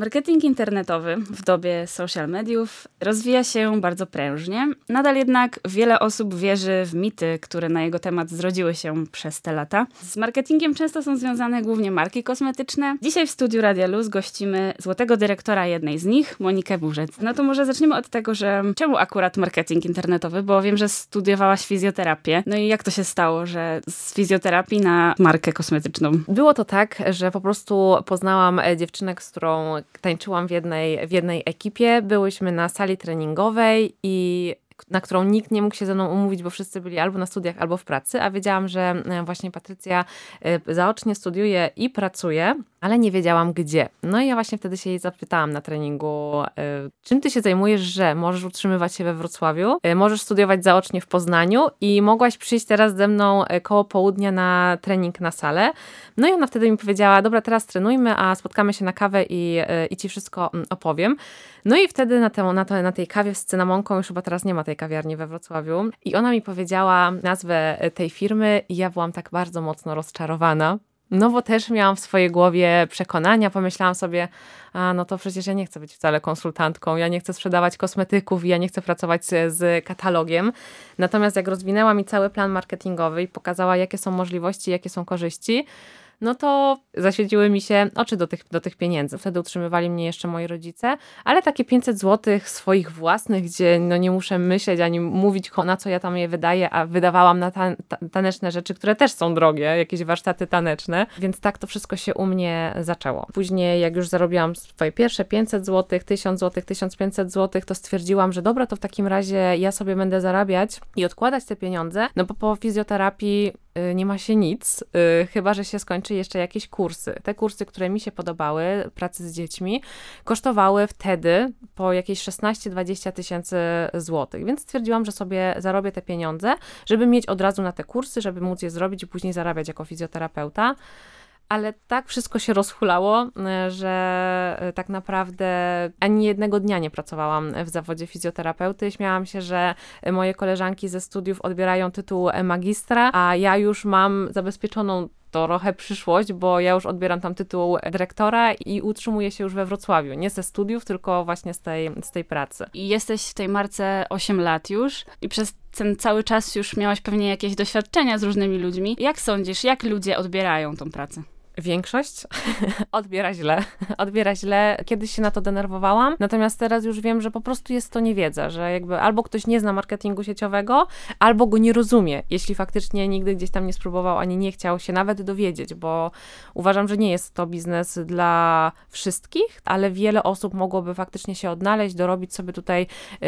Marketing internetowy w dobie social mediów rozwija się bardzo prężnie. Nadal jednak wiele osób wierzy w mity, które na jego temat zrodziły się przez te lata. Z marketingiem często są związane głównie marki kosmetyczne. Dzisiaj w studiu Radia Luz gościmy złotego dyrektora jednej z nich, Monikę Burzec. No to może zaczniemy od tego, że czemu akurat marketing internetowy? Bo wiem, że studiowałaś fizjoterapię. No i jak to się stało, że z fizjoterapii na markę kosmetyczną? Było to tak, że po prostu poznałam e, dziewczynę, z którą tańczyłam w jednej, w jednej ekipie. Byłyśmy na sali treningowej i na którą nikt nie mógł się ze mną umówić, bo wszyscy byli albo na studiach, albo w pracy, a wiedziałam, że e, właśnie Patrycja e, zaocznie studiuje i pracuje, ale nie wiedziałam gdzie. No i ja właśnie wtedy się jej zapytałam na treningu, e, czym ty się zajmujesz, że możesz utrzymywać się we Wrocławiu, możesz studiować zaocznie w Poznaniu i mogłaś przyjść teraz ze mną koło południa na trening na salę. No i ona wtedy mi powiedziała, dobra, teraz trenujmy, a spotkamy się na kawę i, i ci wszystko mm, opowiem. No i wtedy na, tę, na, te, na tej kawie z cynamonką, już chyba teraz nie ma tej kawiarni we Wrocławiu, i ona mi powiedziała nazwę tej firmy i ja byłam tak bardzo mocno rozczarowana, no bo też miałam w swojej głowie przekonania, pomyślałam sobie, a no to przecież ja nie chcę być wcale konsultantką, ja nie chcę sprzedawać kosmetyków, ja nie chcę pracować z, z katalogiem. Natomiast jak rozwinęła mi cały plan marketingowy i pokazała, jakie są możliwości, jakie są korzyści, no to zaświeciły mi się oczy do tych, do tych pieniędzy. Wtedy utrzymywali mnie jeszcze moi rodzice, ale takie 500 zł swoich własnych, gdzie no nie muszę myśleć ani mówić, na co ja tam je wydaję, a wydawałam na tan taneczne rzeczy, które też są drogie, jakieś warsztaty taneczne, więc tak to wszystko się u mnie zaczęło. Później, jak już zarobiłam swoje pierwsze 500 zł, 1000 zł, 1500 zł, to stwierdziłam, że dobra, to w takim razie ja sobie będę zarabiać i odkładać te pieniądze, no bo po fizjoterapii nie ma się nic, y, chyba że się skończy jeszcze jakieś kursy. Te kursy, które mi się podobały, pracy z dziećmi, kosztowały wtedy po jakieś 16-20 tysięcy złotych, więc stwierdziłam, że sobie zarobię te pieniądze, żeby mieć od razu na te kursy, żeby móc je zrobić i później zarabiać jako fizjoterapeuta ale tak wszystko się rozhulało, e, że e, tak naprawdę ani jednego dnia nie pracowałam w zawodzie fizjoterapeuty. Śmiałam się, że moje koleżanki ze studiów odbierają tytuł magistra, a ja już mam zabezpieczoną trochę przyszłość, bo ja już odbieram tam tytuł dyrektora i utrzymuję się już we Wrocławiu. Nie ze studiów, tylko właśnie z tej, z tej pracy. I jesteś w tej marce 8 lat już i przez ten cały czas już miałaś pewnie jakieś doświadczenia z różnymi ludźmi. Jak sądzisz, jak ludzie odbierają tą pracę? Większość odbiera źle. Odbiera źle. Kiedyś się na to denerwowałam, natomiast teraz już wiem, że po prostu jest to niewiedza, że jakby albo ktoś nie zna marketingu sieciowego, albo go nie rozumie, jeśli faktycznie nigdy gdzieś tam nie spróbował, ani nie chciał się nawet dowiedzieć, bo uważam, że nie jest to biznes dla wszystkich, ale wiele osób mogłoby faktycznie się odnaleźć, dorobić sobie tutaj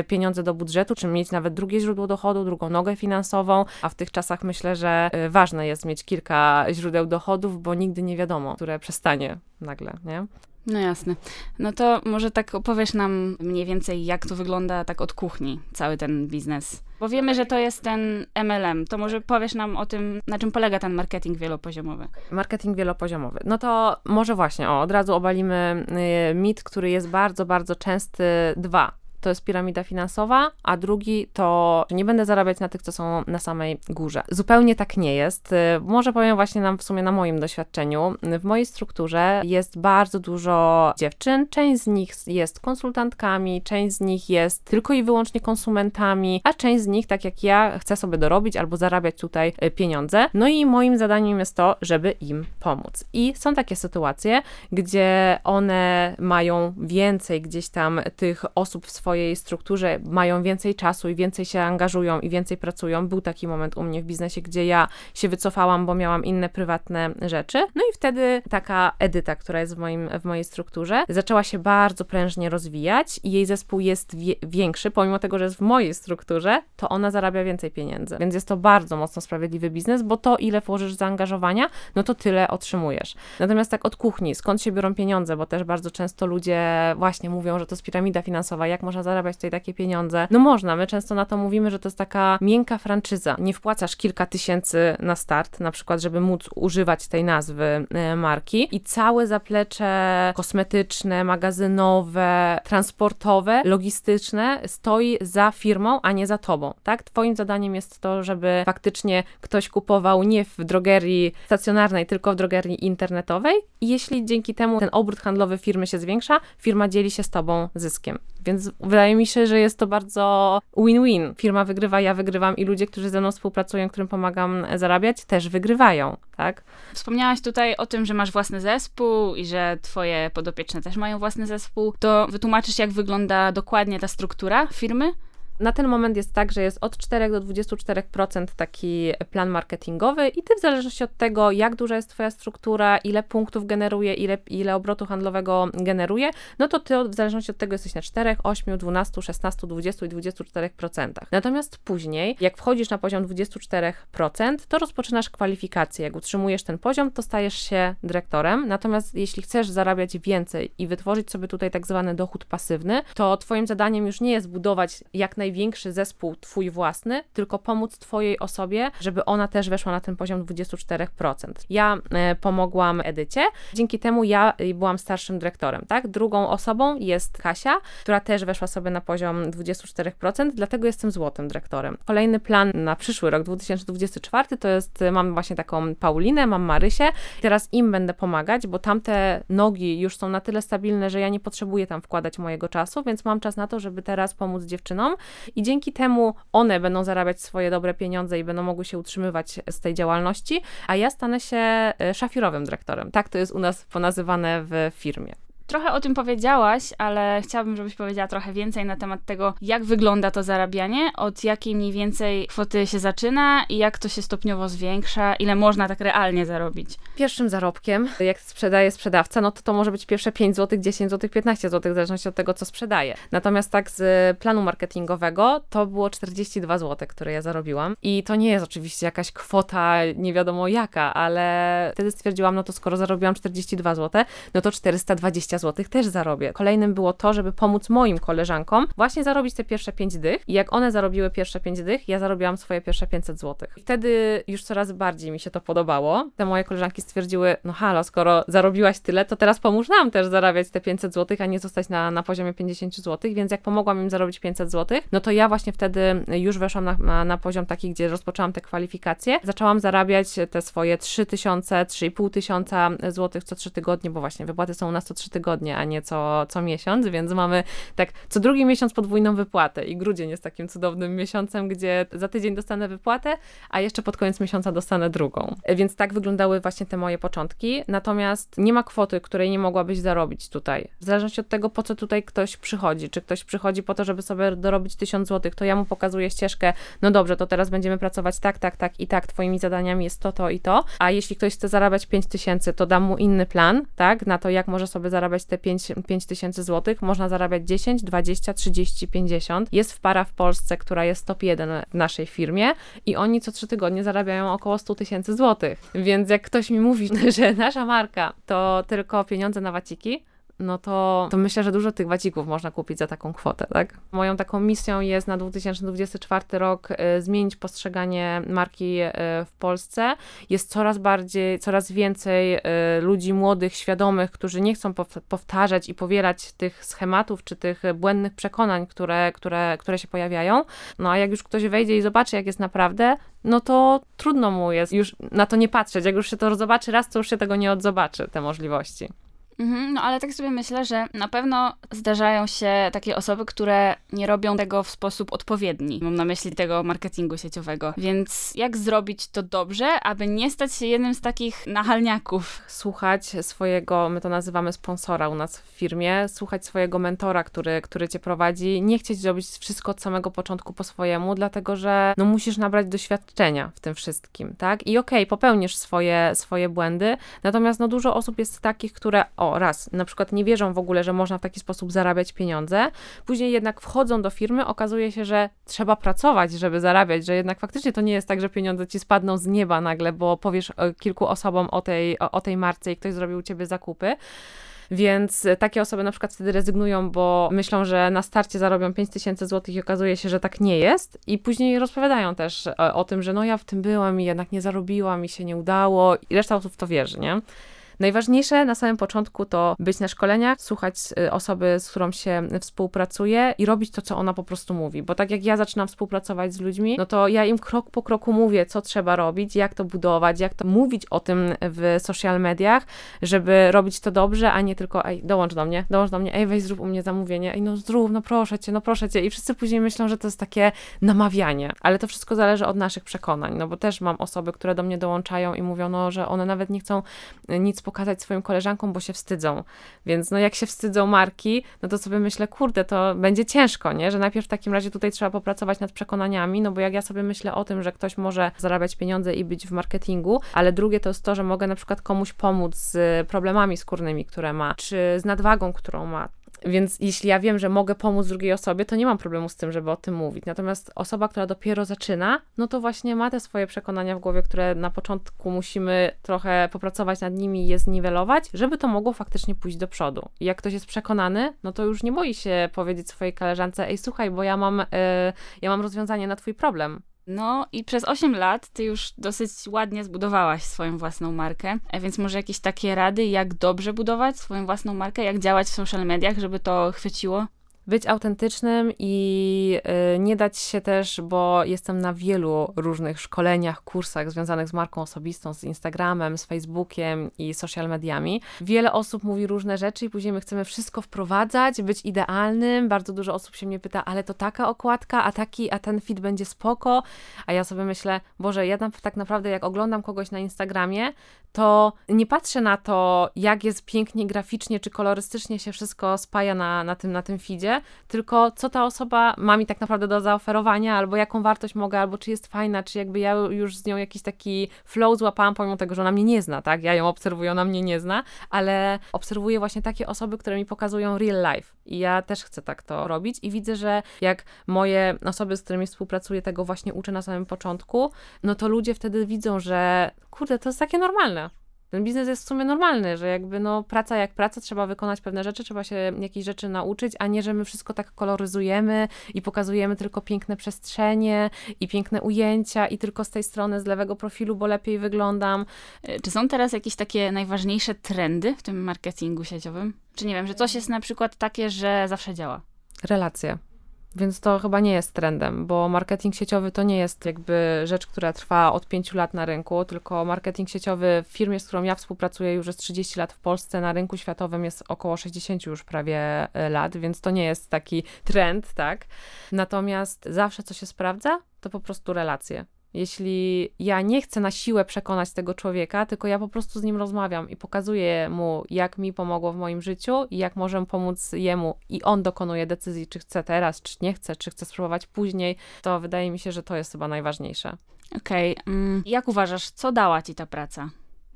y, pieniądze do budżetu, czy mieć nawet drugie źródło dochodu, drugą nogę finansową, a w tych czasach myślę, że y, ważne jest mieć kilka źródeł dochodów, bo nigdy nie nie wiadomo, które przestanie nagle, nie? No jasne. No to może tak opowiesz nam mniej więcej, jak to wygląda tak od kuchni, cały ten biznes. Bo wiemy, że to jest ten MLM. To może powiesz nam o tym, na czym polega ten marketing wielopoziomowy. Marketing wielopoziomowy. No to może właśnie, o, od razu obalimy y, mit, który jest bardzo, bardzo częsty. Dwa to jest piramida finansowa, a drugi to nie będę zarabiać na tych, co są na samej górze. Zupełnie tak nie jest. Y, może powiem właśnie nam w sumie na moim doświadczeniu. W mojej strukturze jest bardzo dużo dziewczyn. Część z nich jest konsultantkami, część z nich jest tylko i wyłącznie konsumentami, a część z nich, tak jak ja, chce sobie dorobić albo zarabiać tutaj y, pieniądze. No i moim zadaniem jest to, żeby im pomóc. I są takie sytuacje, gdzie one mają więcej gdzieś tam tych osób w swoim swojej strukturze mają więcej czasu i więcej się angażują i więcej pracują. Był taki moment u mnie w biznesie, gdzie ja się wycofałam, bo miałam inne prywatne rzeczy. No i wtedy taka Edyta, która jest w, moim, w mojej strukturze, zaczęła się bardzo prężnie rozwijać i jej zespół jest wie, większy, pomimo tego, że jest w mojej strukturze, to ona zarabia więcej pieniędzy. Więc jest to bardzo mocno sprawiedliwy biznes, bo to, ile włożysz zaangażowania, no to tyle otrzymujesz. Natomiast tak od kuchni, skąd się biorą pieniądze, bo też bardzo często ludzie właśnie mówią, że to jest piramida finansowa, jak można zarabiać tutaj takie pieniądze. No można, my często na to mówimy, że to jest taka miękka franczyza. Nie wpłacasz kilka tysięcy na start, na przykład, żeby móc używać tej nazwy e, marki i całe zaplecze kosmetyczne, magazynowe, transportowe, logistyczne stoi za firmą, a nie za tobą, tak? Twoim zadaniem jest to, żeby faktycznie ktoś kupował nie w drogerii stacjonarnej, tylko w drogerii internetowej i jeśli dzięki temu ten obrót handlowy firmy się zwiększa, firma dzieli się z tobą zyskiem. Więc wydaje mi się, że jest to bardzo win-win. Firma wygrywa, ja wygrywam i ludzie, którzy ze mną współpracują, którym pomagam zarabiać, też wygrywają, tak? Wspomniałaś tutaj o tym, że masz własny zespół i że twoje podopieczne też mają własny zespół. To wytłumaczysz, jak wygląda dokładnie ta struktura firmy? Na ten moment jest tak, że jest od 4 do 24% taki plan marketingowy i ty w zależności od tego, jak duża jest twoja struktura, ile punktów generuje, ile, ile obrotu handlowego generuje, no to ty w zależności od tego jesteś na 4, 8, 12, 16, 20 i 24%. Natomiast później, jak wchodzisz na poziom 24%, to rozpoczynasz kwalifikację. Jak utrzymujesz ten poziom, to stajesz się dyrektorem. Natomiast jeśli chcesz zarabiać więcej i wytworzyć sobie tutaj tak zwany dochód pasywny, to twoim zadaniem już nie jest budować jak największy zespół twój własny, tylko pomóc twojej osobie, żeby ona też weszła na ten poziom 24%. Ja e, pomogłam Edycie, dzięki temu ja e, byłam starszym dyrektorem, tak? Drugą osobą jest Kasia, która też weszła sobie na poziom 24%, dlatego jestem złotym dyrektorem. Kolejny plan na przyszły rok 2024 to jest, e, mam właśnie taką Paulinę, mam Marysię, teraz im będę pomagać, bo tamte nogi już są na tyle stabilne, że ja nie potrzebuję tam wkładać mojego czasu, więc mam czas na to, żeby teraz pomóc dziewczynom i dzięki temu one będą zarabiać swoje dobre pieniądze i będą mogły się utrzymywać z tej działalności, a ja stanę się e, szafirowym dyrektorem. Tak to jest u nas ponazywane w firmie. Trochę o tym powiedziałaś, ale chciałabym, żebyś powiedziała trochę więcej na temat tego, jak wygląda to zarabianie, od jakiej mniej więcej kwoty się zaczyna i jak to się stopniowo zwiększa, ile można tak realnie zarobić. Pierwszym zarobkiem, jak sprzedaje sprzedawca, no to to może być pierwsze 5 zł, 10 zł, 15 zł, w zależności od tego, co sprzedaje. Natomiast tak z planu marketingowego to było 42 zł, które ja zarobiłam. I to nie jest oczywiście jakaś kwota nie wiadomo jaka, ale wtedy stwierdziłam, no to skoro zarobiłam 42 zł, no to 420 zł też zarobię. Kolejnym było to, żeby pomóc moim koleżankom właśnie zarobić te pierwsze 5 dych i jak one zarobiły pierwsze 5 dych, ja zarobiłam swoje pierwsze 500 zł. Wtedy już coraz bardziej mi się to podobało. Te moje koleżanki stwierdziły, no halo, skoro zarobiłaś tyle, to teraz pomóż nam też zarabiać te 500 zł, a nie zostać na, na poziomie 50 zł, więc jak pomogłam im zarobić 500 zł, no to ja właśnie wtedy już weszłam na, na, na poziom taki, gdzie rozpoczęłam te kwalifikacje, zaczęłam zarabiać te swoje 3000, 3500 zł co 3 tygodnie, bo właśnie wypłaty są u nas co 3 tygodnie, tygodnie, a nie co, co miesiąc, więc mamy tak co drugi miesiąc podwójną wypłatę i grudzień jest takim cudownym miesiącem, gdzie za tydzień dostanę wypłatę, a jeszcze pod koniec miesiąca dostanę drugą. Więc tak wyglądały właśnie te moje początki, natomiast nie ma kwoty, której nie mogłabyś zarobić tutaj. W zależności od tego, po co tutaj ktoś przychodzi, czy ktoś przychodzi po to, żeby sobie dorobić 1000 zł, to ja mu pokazuję ścieżkę, no dobrze, to teraz będziemy pracować tak, tak, tak i tak, twoimi zadaniami jest to, to i to, a jeśli ktoś chce zarabiać 5000, to dam mu inny plan, tak, na to, jak może sobie zarabiać te 5, 5 tysięcy złotych, można zarabiać 10, 20, 30, 50. Jest w para w Polsce, która jest top 1 w naszej firmie i oni co 3 tygodnie zarabiają około 100 tysięcy złotych. Więc jak ktoś mi mówi, że nasza marka to tylko pieniądze na waciki, no to, to myślę, że dużo tych wacików można kupić za taką kwotę, tak? Moją taką misją jest na 2024 rok y, zmienić postrzeganie marki y, w Polsce. Jest coraz bardziej, coraz więcej y, ludzi młodych, świadomych, którzy nie chcą powtarzać i powielać tych schematów czy tych błędnych przekonań, które, które, które się pojawiają. No a jak już ktoś wejdzie i zobaczy, jak jest naprawdę, no to trudno mu jest już na to nie patrzeć. Jak już się to zobaczy raz, to już się tego nie odzobaczy, te możliwości. Mhm, no ale tak sobie myślę, że na pewno zdarzają się takie osoby, które nie robią tego w sposób odpowiedni. Mam na myśli tego marketingu sieciowego. Więc jak zrobić to dobrze, aby nie stać się jednym z takich nachalniaków? Słuchać swojego, my to nazywamy sponsora u nas w firmie, słuchać swojego mentora, który, który cię prowadzi, nie chcieć zrobić wszystko od samego początku po swojemu, dlatego że no musisz nabrać doświadczenia w tym wszystkim, tak? I okej, okay, popełnisz swoje, swoje błędy, natomiast no dużo osób jest takich, które o, raz, na przykład nie wierzą w ogóle, że można w taki sposób zarabiać pieniądze, później jednak wchodzą do firmy, okazuje się, że trzeba pracować, żeby zarabiać, że jednak faktycznie to nie jest tak, że pieniądze ci spadną z nieba nagle, bo powiesz kilku osobom o tej, o, o tej marce i ktoś zrobił u ciebie zakupy. Więc takie osoby na przykład wtedy rezygnują, bo myślą, że na starcie zarobią 5 tysięcy złotych i okazuje się, że tak nie jest. I później rozpowiadają też o, e, o tym, że no ja w tym byłam i jednak nie zarobiłam i się nie udało. I reszta osób to wierzy, nie? Najważniejsze na samym początku to być na szkoleniach, słuchać y, osoby, z którą się współpracuje i robić to, co ona po prostu mówi. Bo tak jak ja zaczynam współpracować z ludźmi, no to ja im krok po kroku mówię, co trzeba robić, jak to budować, jak to mówić o tym w social mediach, żeby robić to dobrze, a nie tylko, ej, dołącz do mnie, dołącz do mnie, ej, weź zrób u mnie zamówienie, ej, no zrób, no proszę cię, no proszę cię. I wszyscy później myślą, że to jest takie namawianie, ale to wszystko zależy od naszych przekonań, no bo też mam osoby, które do mnie dołączają i mówią, no, że one nawet nie chcą nic pokazać swoim koleżankom, bo się wstydzą. Więc no jak się wstydzą marki, no to sobie myślę, kurde, to będzie ciężko, nie? Że najpierw w takim razie tutaj trzeba popracować nad przekonaniami, no bo jak ja sobie myślę o tym, że ktoś może zarabiać pieniądze i być w marketingu, ale drugie to jest to, że mogę na przykład komuś pomóc z problemami skórnymi, które ma, czy z nadwagą, którą ma, więc jeśli ja wiem, że mogę pomóc drugiej osobie, to nie mam problemu z tym, żeby o tym mówić. Natomiast osoba, która dopiero zaczyna, no to właśnie ma te swoje przekonania w głowie, które na początku musimy trochę popracować nad nimi i je zniwelować, żeby to mogło faktycznie pójść do przodu. I jak ktoś jest przekonany, no to już nie boi się powiedzieć swojej koleżance, ej słuchaj, bo ja mam, yy, ja mam rozwiązanie na twój problem. No i przez 8 lat ty już dosyć ładnie zbudowałaś swoją własną markę, e, więc może jakieś takie rady, jak dobrze budować swoją własną markę, jak działać w social mediach, żeby to chwyciło? Być autentycznym i y, nie dać się też, bo jestem na wielu różnych szkoleniach, kursach związanych z marką osobistą, z Instagramem, z Facebookiem i social mediami. Wiele osób mówi różne rzeczy i później my chcemy wszystko wprowadzać, być idealnym. Bardzo dużo osób się mnie pyta, ale to taka okładka, a taki, a ten fit będzie spoko. A ja sobie myślę, Boże, ja tak naprawdę jak oglądam kogoś na Instagramie, to nie patrzę na to, jak jest pięknie graficznie czy kolorystycznie się wszystko spaja na, na, tym, na tym feedzie, tylko co ta osoba ma mi tak naprawdę do zaoferowania, albo jaką wartość mogę, albo czy jest fajna, czy jakby ja już z nią jakiś taki flow złapałam, pomimo tego, że ona mnie nie zna, tak? Ja ją obserwuję, ona mnie nie zna, ale obserwuję właśnie takie osoby, które mi pokazują real life. I ja też chcę tak to robić i widzę, że jak moje osoby, z którymi współpracuję, tego właśnie uczę na samym początku, no to ludzie wtedy widzą, że kurde, to jest takie normalne ten biznes jest w sumie normalny, że jakby no praca jak praca, trzeba wykonać pewne rzeczy, trzeba się jakieś rzeczy nauczyć, a nie, że my wszystko tak koloryzujemy i pokazujemy tylko piękne przestrzenie i piękne ujęcia i tylko z tej strony, z lewego profilu, bo lepiej wyglądam. E, czy są teraz jakieś takie najważniejsze trendy w tym marketingu sieciowym? Czy nie wiem, że coś jest na przykład takie, że zawsze działa? Relacje. Więc to chyba nie jest trendem, bo marketing sieciowy to nie jest jakby rzecz, która trwa od 5 lat na rynku, tylko marketing sieciowy w firmie, z którą ja współpracuję już jest 30 lat w Polsce, na rynku światowym jest około 60 już prawie e, lat, więc to nie jest taki trend, tak? Natomiast zawsze co się sprawdza, to po prostu relacje. Jeśli ja nie chcę na siłę przekonać tego człowieka, tylko ja po prostu z nim rozmawiam i pokazuję mu, jak mi pomogło w moim życiu i jak możemy pomóc jemu, i on dokonuje decyzji, czy chce teraz, czy nie chce, czy chce spróbować później, to wydaje mi się, że to jest chyba najważniejsze. Okej. Okay. Mm, jak uważasz, co dała ci ta praca?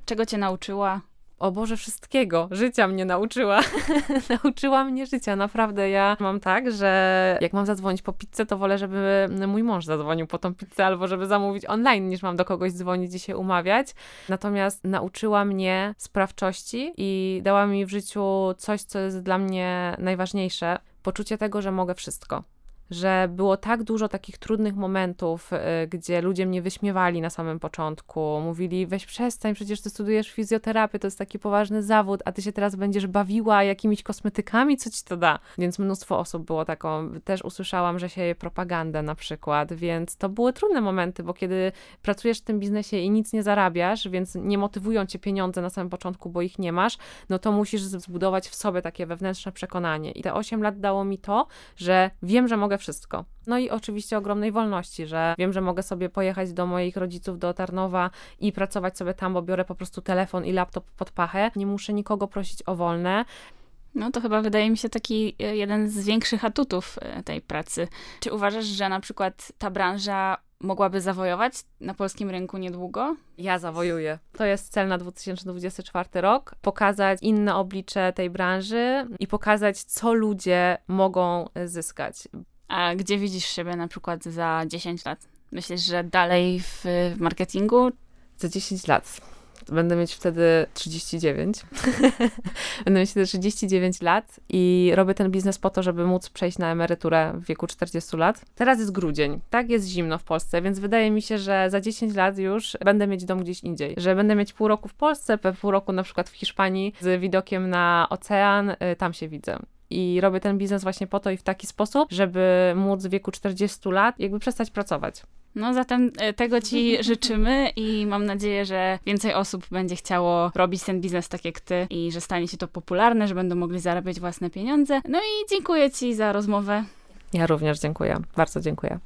Czego cię nauczyła? O Boże, wszystkiego. Życia mnie nauczyła. nauczyła mnie życia, naprawdę. Ja mam tak, że jak mam zadzwonić po pizzę, to wolę, żeby mój mąż zadzwonił po tą pizzę, albo żeby zamówić online, niż mam do kogoś dzwonić i się umawiać. Natomiast nauczyła mnie sprawczości i dała mi w życiu coś, co jest dla mnie najważniejsze. Poczucie tego, że mogę wszystko że było tak dużo takich trudnych momentów, y, gdzie ludzie mnie wyśmiewali na samym początku. Mówili, weź przestań, przecież ty studujesz fizjoterapię, to jest taki poważny zawód, a ty się teraz będziesz bawiła jakimiś kosmetykami, co ci to da? Więc mnóstwo osób było taką, też usłyszałam, że się propagandę na przykład, więc to były trudne momenty, bo kiedy pracujesz w tym biznesie i nic nie zarabiasz, więc nie motywują cię pieniądze na samym początku, bo ich nie masz, no to musisz zbudować w sobie takie wewnętrzne przekonanie. I te 8 lat dało mi to, że wiem, że mogę wszystko. No i oczywiście ogromnej wolności, że wiem, że mogę sobie pojechać do moich rodziców do Tarnowa i pracować sobie tam, bo biorę po prostu telefon i laptop pod pachę. Nie muszę nikogo prosić o wolne. No to chyba wydaje mi się taki e, jeden z większych atutów e, tej pracy. Czy uważasz, że na przykład ta branża mogłaby zawojować na polskim rynku niedługo? Ja zawojuję. To jest cel na 2024 rok. Pokazać inne oblicze tej branży i pokazać, co ludzie mogą zyskać. A gdzie widzisz siebie na przykład za 10 lat? Myślisz, że dalej w marketingu? Za 10 lat Będę mieć wtedy 39. Będę mieć wtedy 39 lat i robię ten biznes po to, żeby móc przejść na emeryturę w wieku 40 lat. Teraz jest grudzień, tak jest zimno w Polsce, więc wydaje mi się, że za 10 lat już będę mieć dom gdzieś indziej. Że będę mieć pół roku w Polsce, pół roku na przykład w Hiszpanii z widokiem na ocean, y, tam się widzę. I robię ten biznes właśnie po to i w taki sposób, żeby móc w wieku 40 lat jakby przestać pracować. No zatem e, tego Ci życzymy i mam nadzieję, że więcej osób będzie chciało robić ten biznes tak jak Ty i że stanie się to popularne, że będą mogli zarabiać własne pieniądze. No i dziękuję Ci za rozmowę. Ja również dziękuję. Bardzo dziękuję.